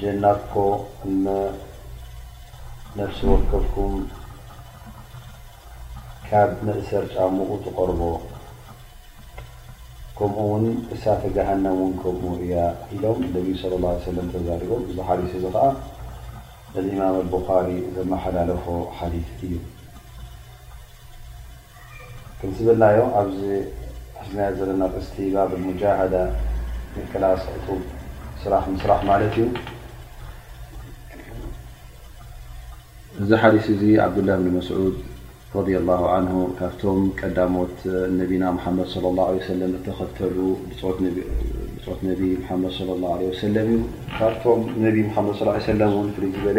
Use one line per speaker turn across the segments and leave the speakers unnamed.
ጀናትኮ እነ ነፍሲ ወከፍኩም ካብ መእሰር ጫምኡ ትቐርቦ ከምኡ ውን እሳተ ገሃነም ውን ከምኡ እያ ኢሎም ነቢዩ ሰለ ላ ሰለም ተዛሪቦም። እዚ ሓዲስ እዚ ከዓ ኣልእማም ኣልቡኻሪ ዘመሓላለፎ ሓዲስ እዩ። ከምቲ ዝበልናዮ ኣብዚ ሒዝናዮ ዘለና ኣርእስቲ ባብል ሙጃሃዳ ምቅላስ ዕቱብ ስራሕ ምስራሕ ማለት እዩ። እዚ ሓዲስ እዚ ዓብዱላህ ብን መስዑድ ረዲየላሁ ዓንሁ ካብቶም ቀዳሞት ነቢና ሙሓመድ ሰለላሁ ዓለይሂ ወሰለም እተኸተሉ ብጾት ነቢ ሙሓመድ ሰለላሁ ዓለይሂ ወሰለም እዩ። ካብቶም ነቢ ሙሓመድ ሰለላሁ ዓለይሂ ወሰለም እውን ፍልይ ዝበለ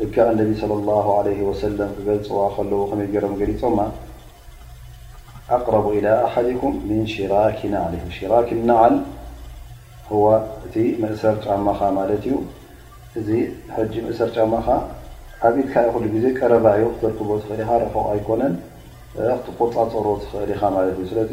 ልክዕ እነቢ ሰለላሁ ዓለይሂ ወሰለም ክገልፅዋ ከለዉ ከመይ ገይሮም ገሊፆማ? ኣቅረቡ ኢላ ኣሓዲኩም ሚን ሺራኪ ናዕሊሁ፣ ሺራኪ ናዓል ሁወ እቲ መእሰር ጫማኻ ማለት እዩ፣ እዚ ሕጂ መእሰር ጫማኻ ኣብ ኢድካ እዩ ኩሉ ግዜ ቀረባ እዩ ክትርክቦ ትኽእል ኢኻ ርሑቕ ኣይኮነን ክትቆፃፀሮ ትኽእል ኢኻ ማለት እዩ ስለዚ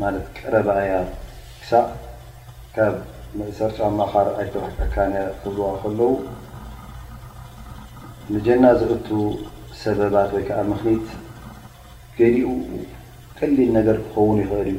ማለት ቀረባ እያ ክሳዕ ካብ መእሰር ጫማኻ ርኣይ ትርሕቀካን እያ ክብልዋ ከለዉ ንጀና ዘእቱ ሰበባት ወይ ከዓ ምኽኒት ገሊኡ ቀሊል ነገር ክኸውን ይኽእል እዩ።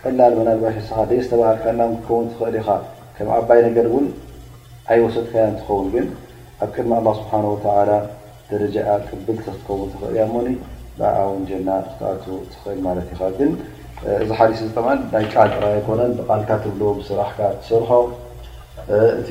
ቀላል መናልባሽ ንስኻ ደይስተባሃልካላም ክትከውን ትኽእል ኢኻ ከም ዓባይ ነገር እውን ኣይወሰድካያን ትኸውን ግን ኣብ ቅድሚ ኣላህ ስብሓን ወተዓላ ደረጃኣ ቅብልቲ ክትከውን ትኽእል እያ እሞኒ ብኣኣ እውን ጀና ክትኣቱ ትኽእል ማለት ኢኻ ግን እዚ ሓዲስ እዚ ጠብዓ ናይ ቃል ጥራይ ኣይኮነን ብቃልካ ትብሎ ብስራሕካ ትሰርሖ እቲ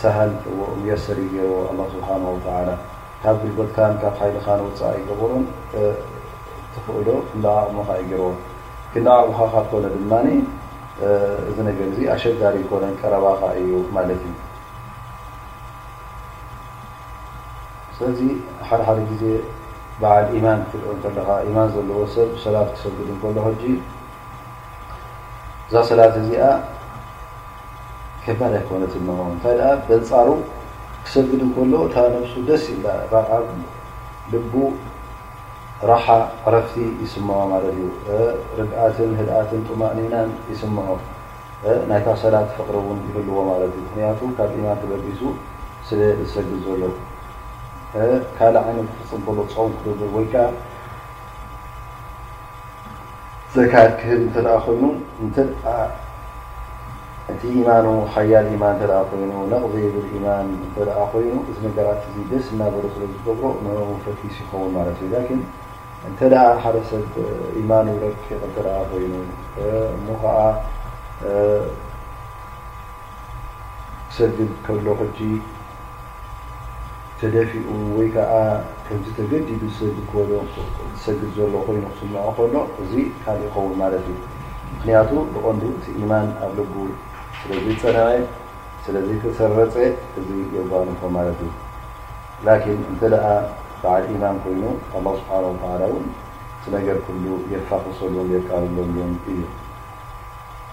ሳህል ሙየስር እዩ ገይርዎ ኣላህ ስብሓነሁ ወተዓላ ካብ ድልጎትካን ካብ ሓይልኻን ወፃኢ ኣይገበሮን እትኽእሎ ክንዲ ዓቕምኻ እዩ ገይርዎ ክንዲ ዓቕምኻ ካብ ኮነ ድማ እዚ ነገር እዚ ኣሸጋሪ ኣይኮነን ቀረባኻ እዩ ማለት እዩ ስለዚ ሓደ ሓደ ግዜ በዓል ኢማን ክትርኢ ከለኻ ኢማን ዘለዎ ሰብ ሰላት ክሰግድ እንከሎ ሕጂ እዛ ሰላት እዚኣ ከባድ ኣይኮነት እ እታይ በንፃሩ ክሰግድ እከሎ እታ ነብሱ ደስ ይብላ ራኣ ልቡ ራሓ ዕረፍቲ ይስምዖ ማለት እዩ ርግኣትን ህድኣትን ጡማእኒናን ይስምዖ ናይታ ሰላት ፍቅሪ እውን ይህልዎ ማለት እዩ ምክንያቱ ካብ ኢማን ተበጊሱ ስለ ዝሰግድ ዘሎ ካልእ ዓይነት ክፍፅም ከሎ ፀው ክገብር ወይከዓ ዘካት ክህብ እንተ ኮይኑ እንተ እቲ ኢማኑ ሓያል ኢማን እተ ኮይኑ ነቕዘ ይብል ኢማን እተ ኮይኑ እዚ ነገራት እዚ ደስ እናበሎ ስለ ዝገብሮ ንኡ ፈቲስ ይኸውን ማለት እዩ ላኪን እንተ ሓደ ሰብ ኢማኑ ረቂቕ እተ ኮይኑ እሞ ከዓ ክሰግድ ከሎ ሕጂ ተደፊኡ ወይ ከዓ ከምቲ ተገዲዱ ዝሰግድ ከሎ ዝሰግድ ዘሎ ኮይኑ ክስምዖ ከሎ እዚ ካል ይኸውን ማለት እዩ ምክንያቱ ብቐንዱ እቲ ኢማን ኣብ ልቡ ስለ ዘይፀነዐ ስለ ዘይተሰረፀ እዚ የጓንፎ ማለት እዩ ላኪን እንተ ደኣ በዓል ኢማን ኮይኑ ኣላ ስብሓን ወተላ እውን እቲ ነገር ክሉ የፋኽሰሉን የቃልለሉን እዩ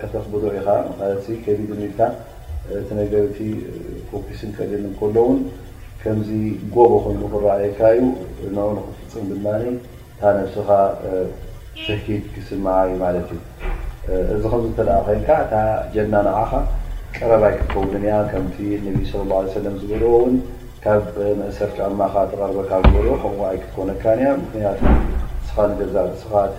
ከተኽብዶ ኢኻ እቲ ከቢድም ኢልካ እቲ ነገር እቲ ኮኪስን ቀሊልን ከሎ ውን ከምዚ ጎቦ ኮይኑ ክረኣየካ እዩ ንዑ ንክትፍፅም ድማ እታ ነብስኻ ተህኪት ክስምዓ እዩ ማለት እዩ እዚ ከምዚ እተ ኮይንካ እታ ጀና ንዓኻ ቀረብ ኣይክትከውንን እያ ከምቲ ነቢ ስለ ላ ሰለም ዝበልዎ ውን ካብ መእሰር ጫማኻ ትቐርበካ ዝበልዎ ከምኡ ኣይክትኮነካን እያ ምክንያቱ ንስኻ ንገዛእ ርእስኻ እቲ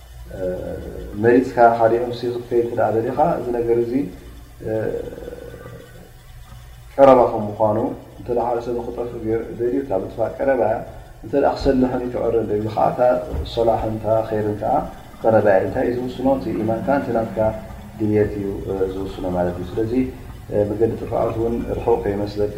መሪጽካ ሓደ ዮም ሲ ክትከይድ ትደኣ ደሊኻ እዚ ነገር እዚ ቀረባ ከም ምኳኑ እንተ ርእሰ ንክጠፍ ደልዩ እታ ምጥፋእ ቀረባ እያ እንተ ክሰልሕን ክዕርን ደልዩ ከዓ እታ ሶላሕን እታ ኸይርን ከዓ ቀረባ እያ እንታይ እዩ ዝውስኖ እቲ ኢማንካ እንቲ ናትካ ድልየት እዩ ዝውስኖ ማለት እዩ ስለዚ መገዲ ጥፍኣት እውን ርሑቕ ከይመስለካ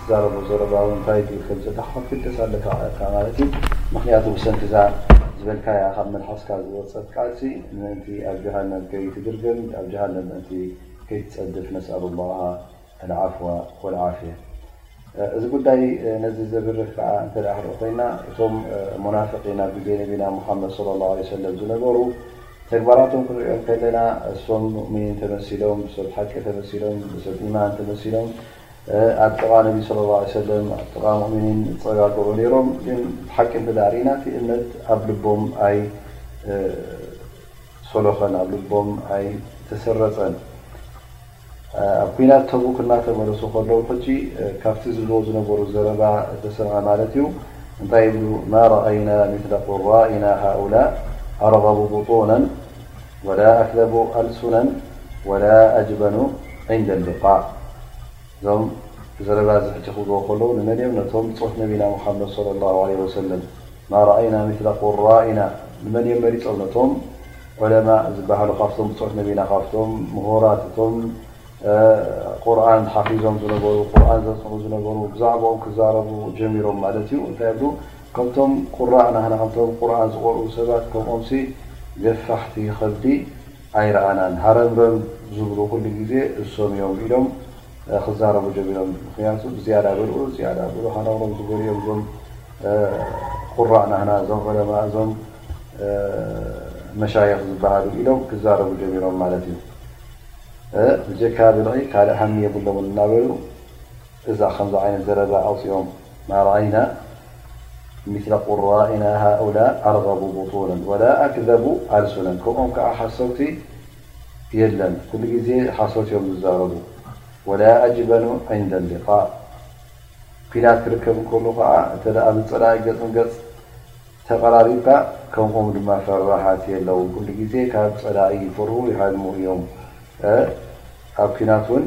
ትዛረቦ ዘረባ ውን ታይ ድዩ ትብል ዘለካ ኮንፊደንስ ኣለካ ማለት እያ ማለት እዩ ምክንያቱ ብሰንኪ እዛ ዝበልካያ ካብ መልሓስካ ዝወፀት ቃል ሲ ምእንቲ ኣብ ጀሃነም ከይትድርግም ኣብ ጀሃነም ምእንቲ ከይትፀድፍ ነስኣሉ ላሃ ኣልዓፍዋ ወልዓፍያ እዚ ጉዳይ ነዚ ዘብርህ ከዓ እንተ ክንርኢ ኮይና እቶም ሙናፍቂን ኣብ ግዜ ነቢና ሙሓመድ ሶለ ላሁ ዓለይሂ ወሰለም ዝነበሩ ተግባራቶም ክንሪኦም ከለና እሶም ሙእሚኒን ተመሲሎም ሰብ ሓቂ ተመሲሎም ሰብ ኢማን ተመሲሎም ኣብ ጥቓ ነቢ ص ه ሰለም ኣብ ጥቓ ሙእምኒን ዝፀጋግዑ ነይሮም ግን ብሓቂ እንተደኣ ርኢና እቲ እምነት ኣብ ልቦም ኣይሶሎኸን ኣብ ልቦም ኣይተሰረፀን ኣብ ኩናት ተቡክ እናተመለሱ ከለዉ ሕጂ ካብቲ ዝብልዎ ዝነበሩ ዘረባ ተሰምዐ ማለት እዩ እንታይ ይብሉ ማ ረኣይና ምለ ቁራኢና ሃኡላ ኣርغቡ ቡጡነን ወላ ኣክዘቡ ኣልሱነን ወላ ኣጅበኑ ዕንደ ሊቃእ እዞም ዘረባ እዚ ሕጂ ክብልዎ ከለዉ ንመን እዮም ነቶም ብጾት ነቢና ሙሓመድ ሶለ ላሁ ዓለይሂ ወሰለም ማ ረኣይና ምስለ ቁራኢና ንመን እዮም መሪጾም ነቶም ዑለማእ ዝበሃሉ ካብቶም ብጾት ነቢና ካብቶም ምሁራት እቶም ቁርኣን ሓፊዞም ዝነበሩ ቁርኣን ዘጽንዑ ዝነበሩ ብዛዕብኦም ክዛረቡ ጀሚሮም ማለት እዩ እንታይ ይብሉ ከምቶም ቁራእ ናህና ከምቶም ቁርኣን ዝቆርኡ ሰባት ከምኦምሲ ገፋሕቲ ከብዲ ኣይረኣናን ሃረምረም ዝብሉ ኩሉ ግዜ እሶም እዮም ኢሎም ክዛረቡ ጀሚሮም ምክንያቱ ብዝያዳ በልዑ ዝያዳ ኣብሉ ሃረምሮም ዝበሉ እዮም እዞም ቁራእ ናህና እዞም ዑለማ እዞም መሻይኽ ዝበሃሉ ኢሎም ክዛረቡ ጀሚሮም ማለት እዩ ብጀካ ብልዒ ካልእ ሃሚ የብሎምን እናበሉ እዛ ከምዚ ዓይነት ዘረባ ኣውፂኦም ማርዓይና ሚስለ ቁራኢና ሃኡላ ኣርገቡ ቡጡነን ወላ ኣክዘቡ ኣልሱነን ከምኦም ከዓ ሓሰውቲ የለን ኩሉ ግዜ ሓሶት እዮም ዝዛረቡ ወላ ኣጅበኑ ዕንደ ሊቃእ ኩናት ክርከብ እንከሉ ከዓ እተ ብፀላኢ ገፅ ንገፅ ተቀራሪብካ ከምኦም ድማ ፈራሃት የለውን ኩሉ ግዜ ካብ ጸላኢ ይፍርሁ ይሃድሙ እዮም ኣብ ኩናት ውን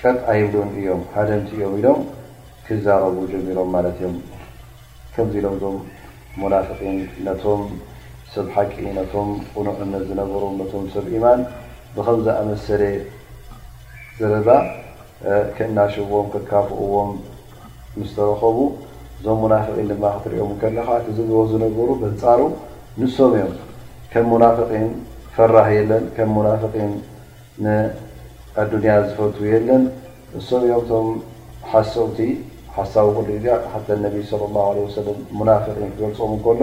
ቀጥ ኣይብሉን እዮም ሃደምቲ እዮም ኢሎም ክዛረቡ ጀሚሮም ማለት እዮም ከምዚ ኢሎም ዞም ሙናፍቂን ነቶም ሰብ ሓቂ ነቶም ቁኑዕ እምነት ዝነበሮም ነቶም ሰብ ኢማን ብከም ዝኣመሰለ ዘረባ ከናሽዎም ከካፍእዎም ምስ ተረኸቡ እዞም ሙናፍቒን ድማ ክትሪኦም ከለኻ እቲ ዝብልዎ ዝነበሩ በንጻሩ ንሶም እዮም ከም ሙናፍቒን ፈራህ የለን ከም ሙናፍቒን ንኣዱንያ ዝፈቱ የለን እሶም እዮም እቶም ሓሰውቲ ሓሳዊ ኩሉ ግዜ ሓተን ነቢ ስለ ላሁ ዓለይሂ ወሰለም ሙናፍቒን ክገልጾም እንከሎ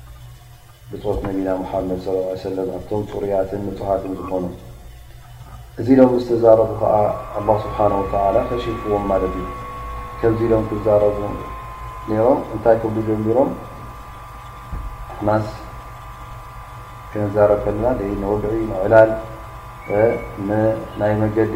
ብጾት ነቢና ሙሓመድ ሰለላሁ ዓለይሂ ወሰለም ኣብቶም ጽሩያትን ንጹሃትን ዝኾኑ እዚ ኢሎም ምስ ተዛረቡ ከኣ ኣላህ ስብሓነሁ ወተዓላ ከሺፍዎም ማለት እዩ ከምዚ ኢሎም ክዛረቡ ነይሮም እንታይ ክብሉ ጀሚሮም ንሕናስ ክንዛረብ ከለና ደይ ንወግዒ ንዕላል ናይ መገዲ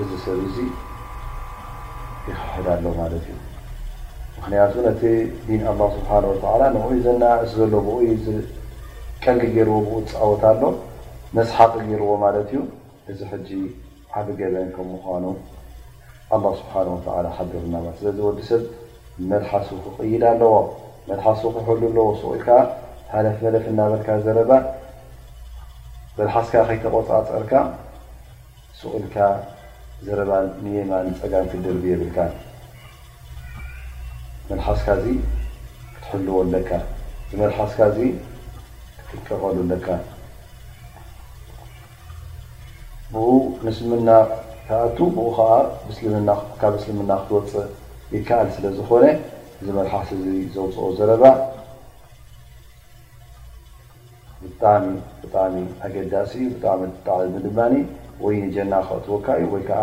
እዚ ሰብ እዚ ይክሕድ ኣሎ ማለት እዩ ምክንያቱ ነቲ ዲን ኣላ ስብሓ ወላ ንኡይ ዘነኣእስ ዘሎ ብኡይ ቀልዲ ገይርዎ ብኡ ዝፃወት ኣሎ መስሓቂ ገይርዎ ማለት እዩ እዚ ሕጂ ዓብ ገበን ከም ምኳኑ ኣላህ ስብሓነሁ ወተዓላ ሓቢሩና ማለት ስለዚ ወዲ ሰብ መልሓሱ ክቕይድ ኣለዎ፣ መልሓሱ ክሕሉ ኣለዎ፣ ሱቕ ኢልካ ሃለፍ መለፍ እናበልካ ዘረባ መልሓስካ ከይተቖፃፀርካ ሱቕ ኢልካ ዘረባ ንየማን ንፀጋም ክትድርቢ የብልካን፣ መልሓስካ እዚ ክትሕልዎ ኣለካ፣ እዚ መልሓስካ እዚ ክትጥቀቐሉ ኣለካ። ብኡ ንስልምና ክኣቱ ብኡ ኸኣ ካብ እስልምና ክትወጽእ ይከኣል ስለ ዝኾነ እዚ መልሓስ እዚ ዘውጽኦ ዘረባ ብጣዕሚ ብጣዕሚ ኣገዳሲ እዩ ብጣዕሚ ብጣዕሚ ድማ ወይ ንጀና ከእትወካ እዩ ወይ ከኣ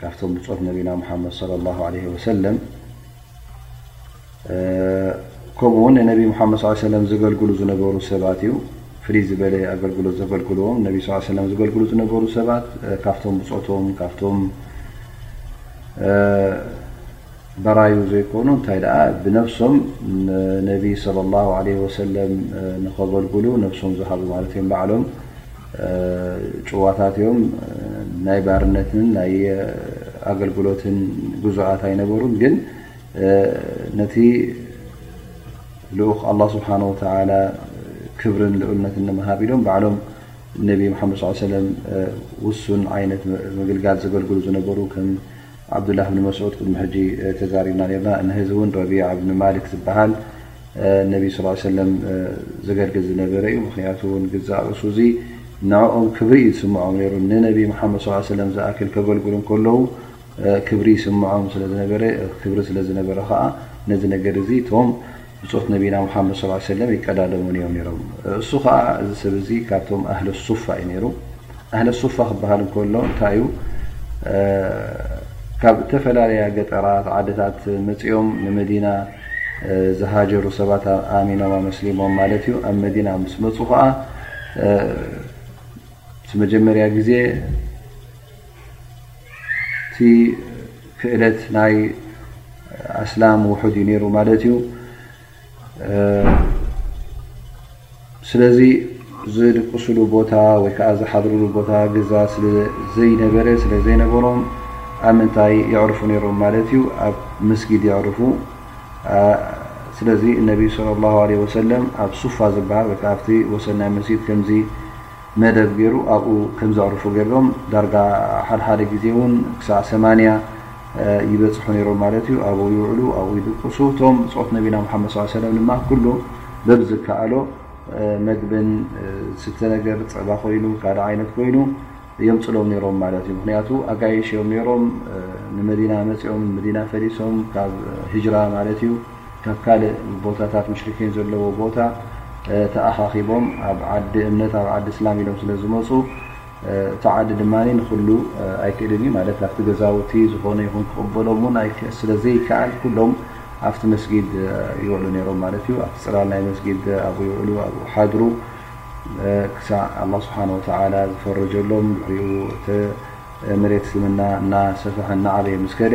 ካብቶም ብፆት ነቢና ሙሓመድ صለ ላه ለ ወሰለም ከምኡ ውን ንነቢ ሙሓመድ ስ ሰለም ዘገልግሉ ዝነበሩ ሰባት እዩ ፍልይ ዝበለ ኣገልግሎት ዘገልግልዎም ነቢ ስ ሰለም ዘገልግሉ ዝነበሩ ሰባት ካብቶም ብፆቶም ካብቶም በራዩ ዘይኮኑ እንታይ ደኣ ብነብሶም ንነቢ ሰለላሁ ዓለይሂ ወሰለም ንኸገልግሉ ነብሶም ዝሃቡ ማለት እዮም ባዕሎም ጭዋታት እዮም ናይ ባርነትን ናይ ኣገልግሎትን ግዙኣት ኣይነበሩን ግን ነቲ ልኡኽ ኣላ ስብሓን ወተላ ክብርን ልኡልነት ንምሃብ ኢሎም ባዕሎም ነቢ መሓመድ ስ ሰለም ውሱን ዓይነት ምግልጋል ዘገልግሉ ዝነበሩ ከም ዓብዱላህ ብን መስዑድ ቅድሚ ሕጂ ተዛሪብና ነርና ንህዚ እውን ረቢዓ ብን ማሊክ ዝበሃል ነቢ ስ ሰለም ዘገልግል ዝነበረ እዩ ምክንያቱ ውን ግዛእ ርእሱ እዙ ንኦም ክብሪ እዩ ዝስምዖም ነሩ ንነቢ ሓመድ ስ ሰለም ዝኣክል ከገልግሉ እንከለዉ ክብሪ ይስምዖም ስለዝነበረ ክብሪ ስለ ዝነበረ ከዓ ነዚ ነገር እዚ ቶም ብጾት ነቢና ሙሓመድ ሰለላሁ ዓለይሂ ወሰለም ይቀዳደሙን እዮም ነይሮም። እሱ ኸኣ እዚ ሰብ እዚ ካብቶም ኣህለ ሱፋ እዩ ነይሩ። ኣህለ ሱፋ ክበሃል እንከሎ እንታይ እዩ? ካብ እተፈላለያ ገጠራት ዓድታት መጺኦም ንመዲና ዝሃጀሩ ሰባት ኣሚኖም ኣመስሊሞም ማለት እዩ። ኣብ መዲና ምስ መጹ ኸኣ እቲ መጀመርያ ግዜ እቲ ክእለት ናይ ኣስላም ውሑድ እዩ ነይሩ ማለት እዩ ስለዚ ዝድቅስሉ ቦታ ወይከዓ ዝሓድርሉ ቦታ ግዛ ስለዘይነበረ ስለ ዘይነበሮም ኣብ ምንታይ የዕርፉ ነይሮም ማለት እዩ ኣብ መስጊድ የዕርፉ ስለዚ እነቢይ ስለ ላ ለ ወሰለም ኣብ ሱፋ ዝበሃል ወይከዓ ኣብቲ ወሰናይ መስጊድ ከምዚ መደብ ገይሩ ኣብኡ ከም ዘዕርፉ ገርም ዳርጋ ሓደሓደ ግዜ እውን ክሳዕ ሰማንያ ይበፅሑ ነይሮም ማለት እዩ ኣብኡ ይውዕሉ ኣብኡ ይድቅሱ እቶም ብፆት ነቢና ሓመድ ስ ሰለም ድማ ኩሉ በብ ዝከኣሎ መግብን ዝስተ ነገር ፀባ ኮይኑ ካልእ ዓይነት ኮይኑ የምፅሎም ነይሮም ማለት እዩ ምክንያቱ ኣጋይሽ እዮም ነይሮም ንመዲና መፂኦም መዲና ፈሊሶም ካብ ህጅራ ማለት እዩ ካብ ካልእ ቦታታት ሙሽሪኪን ዘለዎ ቦታ ተኣኻኺቦም ኣብ ዓዲ እምነት ኣብ ዓዲ እስላም ኢሎም ስለ ዝመፁ እቲ ዓዲ ድማ ንክሉ ኣይክእልን እዩ ማለት ኣብቲ ገዛውቲ ዝኾነ ይኹን ክቕበሎም እውን ስለ ዘይከኣል ኩሎም ኣብቲ መስጊድ ይውዕሉ ነይሮም ማለት እዩ ኣብቲ ፅላል ናይ መስጊድ ኣብኡ ይውዕሉ ኣብኡ ሓድሩ ክሳዕ ኣላ ስብሓን ወተዓላ ዝፈረጀሎም ድሕሪኡ እቲ መሬት እስልምና እናሰፍሐ እናዓበየ ምስ ከደ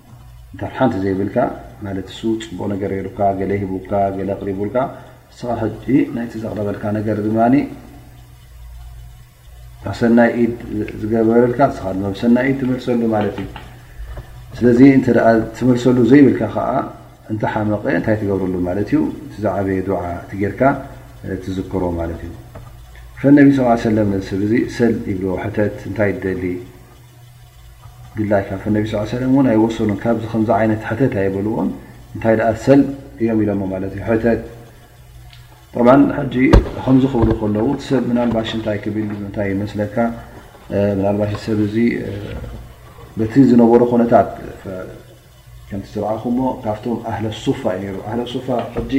ካብ ሓንቲ ዘይብልካ ማለት እሱ ፅቡቕ ነገር ሩካ ገለ ሂቡካ ገለ ኣቕሪቡልካ እስኻ ሕጂ ናይቲ ዘቕረበልካ ነገር ድማ ካብ ሰናይ ኢድ ዝገበረልካ እስኻ ድማ ብሰናይ ኢድ ትመልሰሉ ማለት እዩ ስለዚ እንተ ትመልሰሉ ዘይብልካ ከዓ እንተሓመቐ እንታይ ትገብርሉ ማለት እዩ እቲ ዝዓበየ ድዓ እቲ ጌርካ ትዝክሮ ማለት እዩ ፈነቢ ስ ሰለም ነዚ ሰብ እዚ ሰል ይብልዎ ሕተት እንታይ ደሊ ድላይ ካ ነቢ ስ ሰለ ን ኣይወሰኑን ካብዚ ከምዚ ዓይነት ሕተት ኣይበልዎን እንታይ ኣ ሰል እዮም ኢሎሞ ማለት እዩ ሕተት ከምዚ ክብሉ ከለዉ ሰብ ምናልባሽ እንታይ ክብል ምንታይ መስለካ ናባሽ ሰብ እ በቲ ዝነበሩ ኩነታት ከምቲ ዝረኣኹሞ ካብቶም ኣህለሱፋ እዩ ነሩ ኣህለሱፋ ሕጂ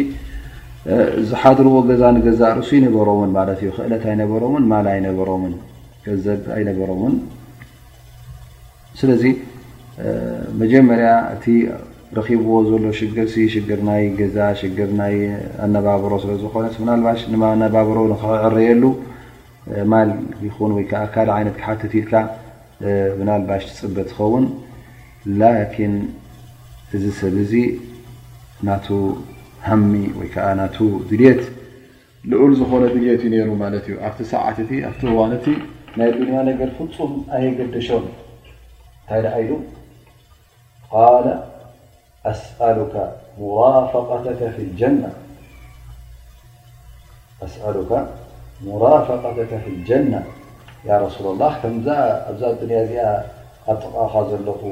ዝሓድርዎ ገዛ ንገዛእ ርእሱ ኣይነበሮምን ማለት እዩ ክእለት ኣይነበሮምን ማል ኣይነበሮምን ገንዘብ ኣይነበሮምን ስለዚ መጀመርያ እቲ ረኪብዎ ዘሎ ሽግር ሽግር ናይ ገዛ ሽግር ናይ ኣነባብሮ ስለዝኮነ ምናልባሽ ኣነባብሮ ንክዕረየሉ ማል ይኹን ወይከዓ ካልእ ዓይነት ክሓትት ኢልካ ምናልባሽ ትፅበ ትኸውን ላኪን እዚ ሰብ እዚ ናቱ ሃሚ ወይ ከዓ ናቱ ድልት ልዑል ዝኾነ ድልት እዩ ነይሩ ማለት እዩ ኣብቲ ሰዓት እቲ ኣብቲ እዋን እቲ ናይ ዱንያ ነገር ፍፁም ኣየገደሾን እንታይ ደኣ ኢሉ ቃለ ኣስኣሉካ ሙራፈቀተከ ፊ ልጀና ኣስኣሉካ ሙራፈቀተከ ፍልጀና ያ ረሱላ ላህ ከምዛ ኣብዛ ኣዱንያ እዚኣ ኣብ ጥቃካ ዘለኹ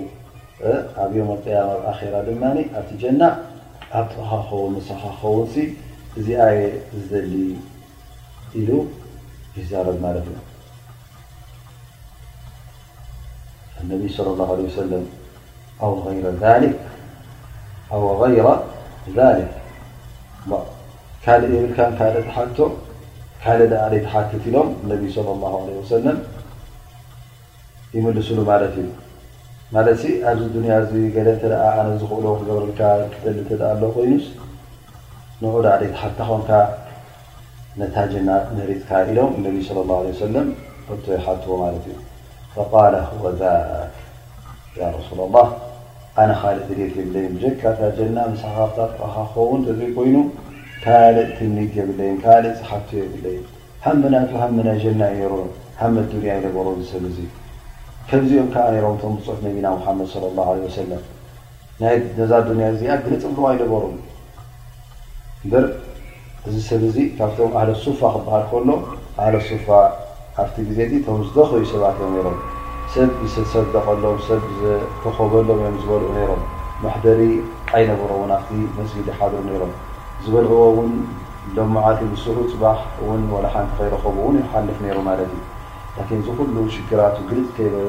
ኣብ ዮም ኣልቅያማ ኣብ ኣኼራ ድማ ኣብቲ ጀና ኣብ ጥቃካ ክኸውን ምሳኻ ክኸውንሲ እዚኣ እየ ዝደሊ ኢሉ ይዛረብ ማለት እዩ ነቢይ ስለ ላ ለ ሰለም ኣው ገይረ ዛሊክ ኣው ገይረ ዛሊክ ካልእ የብልካን ካልእ ትሓቶ ካልእ ደኣ ዘይትሓትት ኢሎም ነቢ ለ ላ ለ ወሰለም ይምልስሉ ማለት እዩ ማለት ኣብዚ ዱንያ እዚ ገለ እተ ኣነ ዝኽእሎ ክገብርልካ ክእል እተ ኣሎ ኮይኑስ ንዑ ደኣ ድግ ሓታ ኮንካ ነታ ጅና መሪጽካ ኢሎም ንነቢ ስለ ላ ለ ሰለም ሕቶ ይሓትዎ ማለት እዩ ፈቃለ ሁወ ዛክ ያ ረሱላ ላህ ኣነ ካልእ ድልት የብለይን ብጀካ እታ ጀና ምሳኻብታ ጥራኻ ክኸውን ተዘይ ኮይኑ ካልእ ትምኒት የብለይን ካልእ ዝሓቶ የብለይን ሃሚ ናቱ ሃሚ ናይ ጀና እዩ ነሩ ሃሚ ኣዱንያ ይነበሮ ዝሰብ እዙ ከምዚኦም ከዓ ነሮም እቶም ብፁዕ ነቢና ሙሓመድ ለ ላ ለ ወሰለም ናይ ነዛ ዱንያ እዚኣ ግልጽ ክብልዋ ኣይነበሩን እምበር እዚ ሰብ እዚ ካብቶም ኣህለ ሱፋ ክበሃል ከሎ ኣህለ ሱፋ ኣብቲ ግዜ እቲ ቶም ዝደኸዩ ሰባት እዮም ነይሮም ሰብ ዝሰደቐሎም ሰብ ዝተኸበሎም እዮም ዝበልዑ ነይሮም መሕደሪ ኣይነበሮምን ኣብቲ መስጊድ ይሓድሩ ነይሮም ዝበልዕዎ እውን ሎምዓልቲ ምስርሑ ፅባሕ እውን ወላ ሓንቲ ከይረኸቡ እውን ይሓልፍ ነይሩ ማለት እዩ ላኪን እዚ ኩሉ ሽግራቱ ግልፅ ከይበለ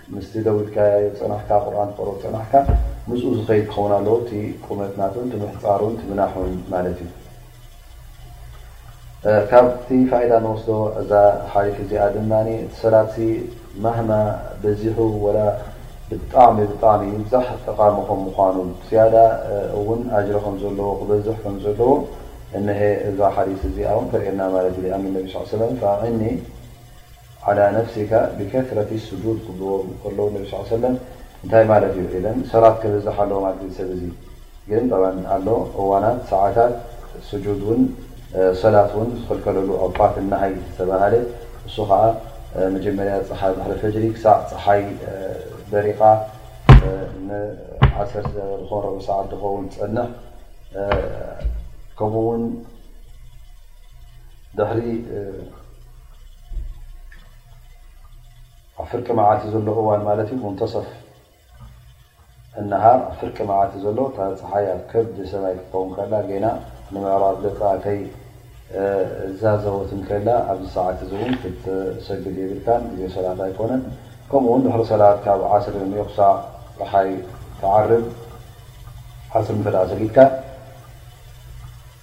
ምስቲ ደዊትካዮ ዝጸናሕካ ቁርኣን ትቀርኦ ዝጸናሕካ ምስኡ ዝኸይድ ክኸውን ኣለዎ እቲ ቁመት ናቱን እቲ ምሕጻሩን እቲ ምናሑን ማለት እዩ ካብቲ ፋይዳ ንወስዶ እዛ ሓሪት እዚኣ ድማ እቲ ሰላትሲ ማህማ በዚሑ ወላ ብጣዕሚ ብጣዕሚ ይብዛሕ ጠቃሚ ከም ምኳኑ ስያዳ እውን ኣጅሪ ከም ዘለዎ ክበዝሕ ከም ዘለዎ እነሀ እዛ ሓዲስ እዚኣ እውን ተርእየና ማለት እዩ ኣን ነቢ ስ ሰለም ፋዕኒ ዓላ ነፍሲካ ብከትረት ሱጁድ ክብልዎም ከለዉ ነቢ ስ ሰለም እንታይ ማለት እዩ ኢዘን ሰላት ከብዝሕ ኣለዎ ማለት እዩ ሰብ እዚ ግን ጠብዓን ኣሎ እዋናት ሰዓታት ሱጁድ ውን ሰላት ውን ዝኽልከለሉ ኣውቃት ናሃይ ዝተባሃለ እሱ ከዓ መጀመርያ ፀሓ ድሕሪ ፈጅሪ ክሳዕ ፀሓይ በሪቓ ንዓሰርተ ዝኾን ረቡዕ ሰዓት ዝኸውን ትፀንሕ ከምኡ ውን ድሕሪ ኣብ ፍርቂ መዓልቲ ዘሎ እዋን ማለት እዩ ሙንተሰፍ እነሃር ኣብ ፍርቂ መዓልቲ ዘሎ እታ ፀሓይ ኣብ ከብዲ ሰማይ ክትከውን ከላ ገና ንምዕራብ ገፃ ከይ ዛዘወት ንከላ ኣብዚ ሰዓት እዚ እውን ክትሰግድ የብልካን ግዜ ሰላት ኣይኮነን ከምኡ ውን ድሕሪ ሰላት ካብ ዓስሪ ንዮክሳዕ ፀሓይ ትዓርብ ዓስሪ እንተ ሰጊድካ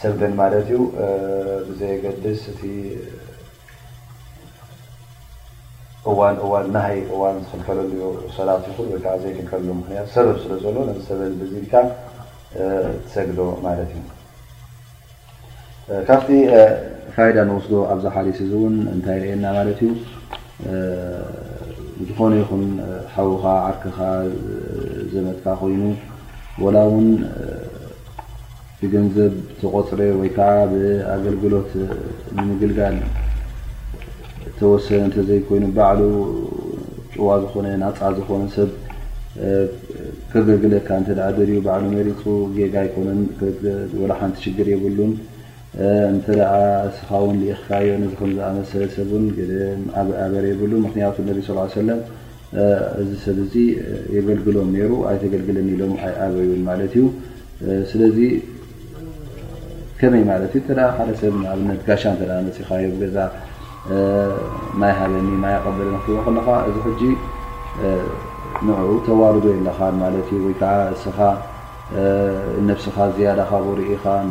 ሰብ ግን ማለት እዩ ብዘየገድስ እቲ እዋን እዋን ናሃይ እዋን ዝክልከለሉ ዩ ሰላት ይኹን ወይ ከዓ ዘይክልከልሉ ምክንያት ሰበብ ስለ ዘሎ ነዚ ሰበብ እዚ ኢልካ ትሰግዶ ማለት እዩ ካብቲ ፋይዳ ንወስዶ ኣብዚ ሓዲስ እዚ እውን እንታይ ይርእየና ማለት እዩ ዝኾነ ይኹን ሓውኻ ዓርክኻ ዘመትካ ኮይኑ ወላ ውን ብገንዘብ ተቆፅረ ወይ ከዓ ብኣገልግሎት ንምግልጋል እተወሰነ እንተዘይኮይኑ ባዕሉ ጭዋ ዝኾነ ናፃ ዝኾነ ሰብ ከገልግለካ እንተ ደልዩ ባዕሉ መሪፁ ጌጋ ኣይኮነን ወላ ሓንቲ ሽግር የብሉን እንተ እስኻ ውን ልኢኽካዮ ነዚ ከምዝኣመሰለ ሰብ ውን ገደ ኣበረ የብሉን ምክንያቱ ነቢ ስ ሰለም እዚ ሰብ እዚ የገልግሎም ነይሩ ኣይተገልግልን ኢሎም ኣይኣበዩን ማለት እዩ ስለዚ ከመይ ማለት እዩ ተ ሓደ ሰብ ንኣብነት ጋሻ እተ መፅኻዮ ብገዛ ማይ ሃበኒ ማይ ኣቀበለ ንክትብሎ ከለካ እዚ ሕጂ ንዕኡ ተዋርዶ የለኻ ማለት እዩ ወይከዓ እስኻ ነብስኻ ዝያዳ ካብኡ ርኢኻ ን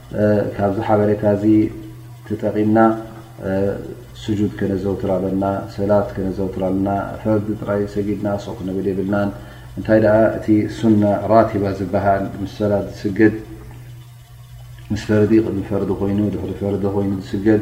ካብዚ ሓበሬታ እዚ ተጠቒምና ስጁድ ከነዘውትር ኣለና፣ ሰላት ከነዘውትር ኣለና፣ ፈርዲ ጥራይ ሰጊድና ሱቕ ክንብል የብልናን። እንታይ ደኣ እቲ ሱና ራቲባ ዝበሃል ምስ ሰላት ዝስገድ ምስ ፈርዲ ቅድሚ ፈርዲ ኮይኑ ድሕሪ ፈርዲ ኮይኑ ዝስገድ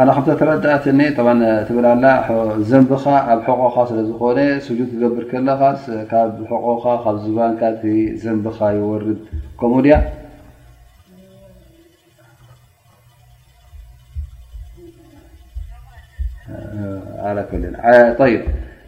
ኣነ ከምተ ተረዳእትኒ ትብል ኣላ ዘንብኻ ኣብ ሕቆኻ ስለ ዝኾነ ስጁድ ክገብር ከለኻስ ካብ ሕቆኻ ካብ ዝባንካ ዘንብኻ ይወርድ ከምኡ ድያ ኣ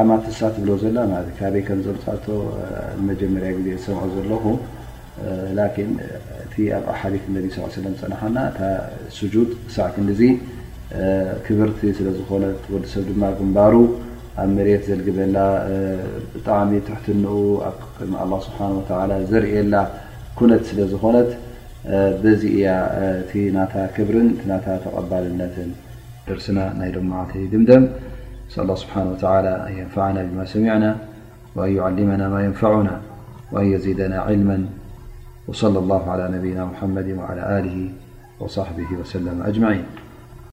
ኣማት እሳ ትብሎ ዘላ ማለት ካበይ ከም ዘምጻቶ ንመጀመርያ ግዜ ዝሰምዖ ዘለኹ ላኪን እቲ ኣብ ኣሓዲት ነቢ ስ ሰለም ዝጸናሓና እታ ስጁድ ክሳዕ ክንዲዚ ክብርቲ ስለ ዝኾነት ወዲ ሰብ ድማ ግንባሩ ኣብ መሬት ዘልግበላ ብጣዕሚ ትሕትንኡ ኣብ ቅድሚ ኣላ ስብሓን ወተዓላ ዘርእየላ ኩነት ስለ ዝኾነት ب كبر تقبلن درسن معدمدم الله سبحنه وتعلى أن ينفعنا بما سمعنا وأن يعلمنا ما ينفعنا وأن يزيدنا علما وصلى الله على نبينا محمد وعلى له وصحبه وسلم أجمعين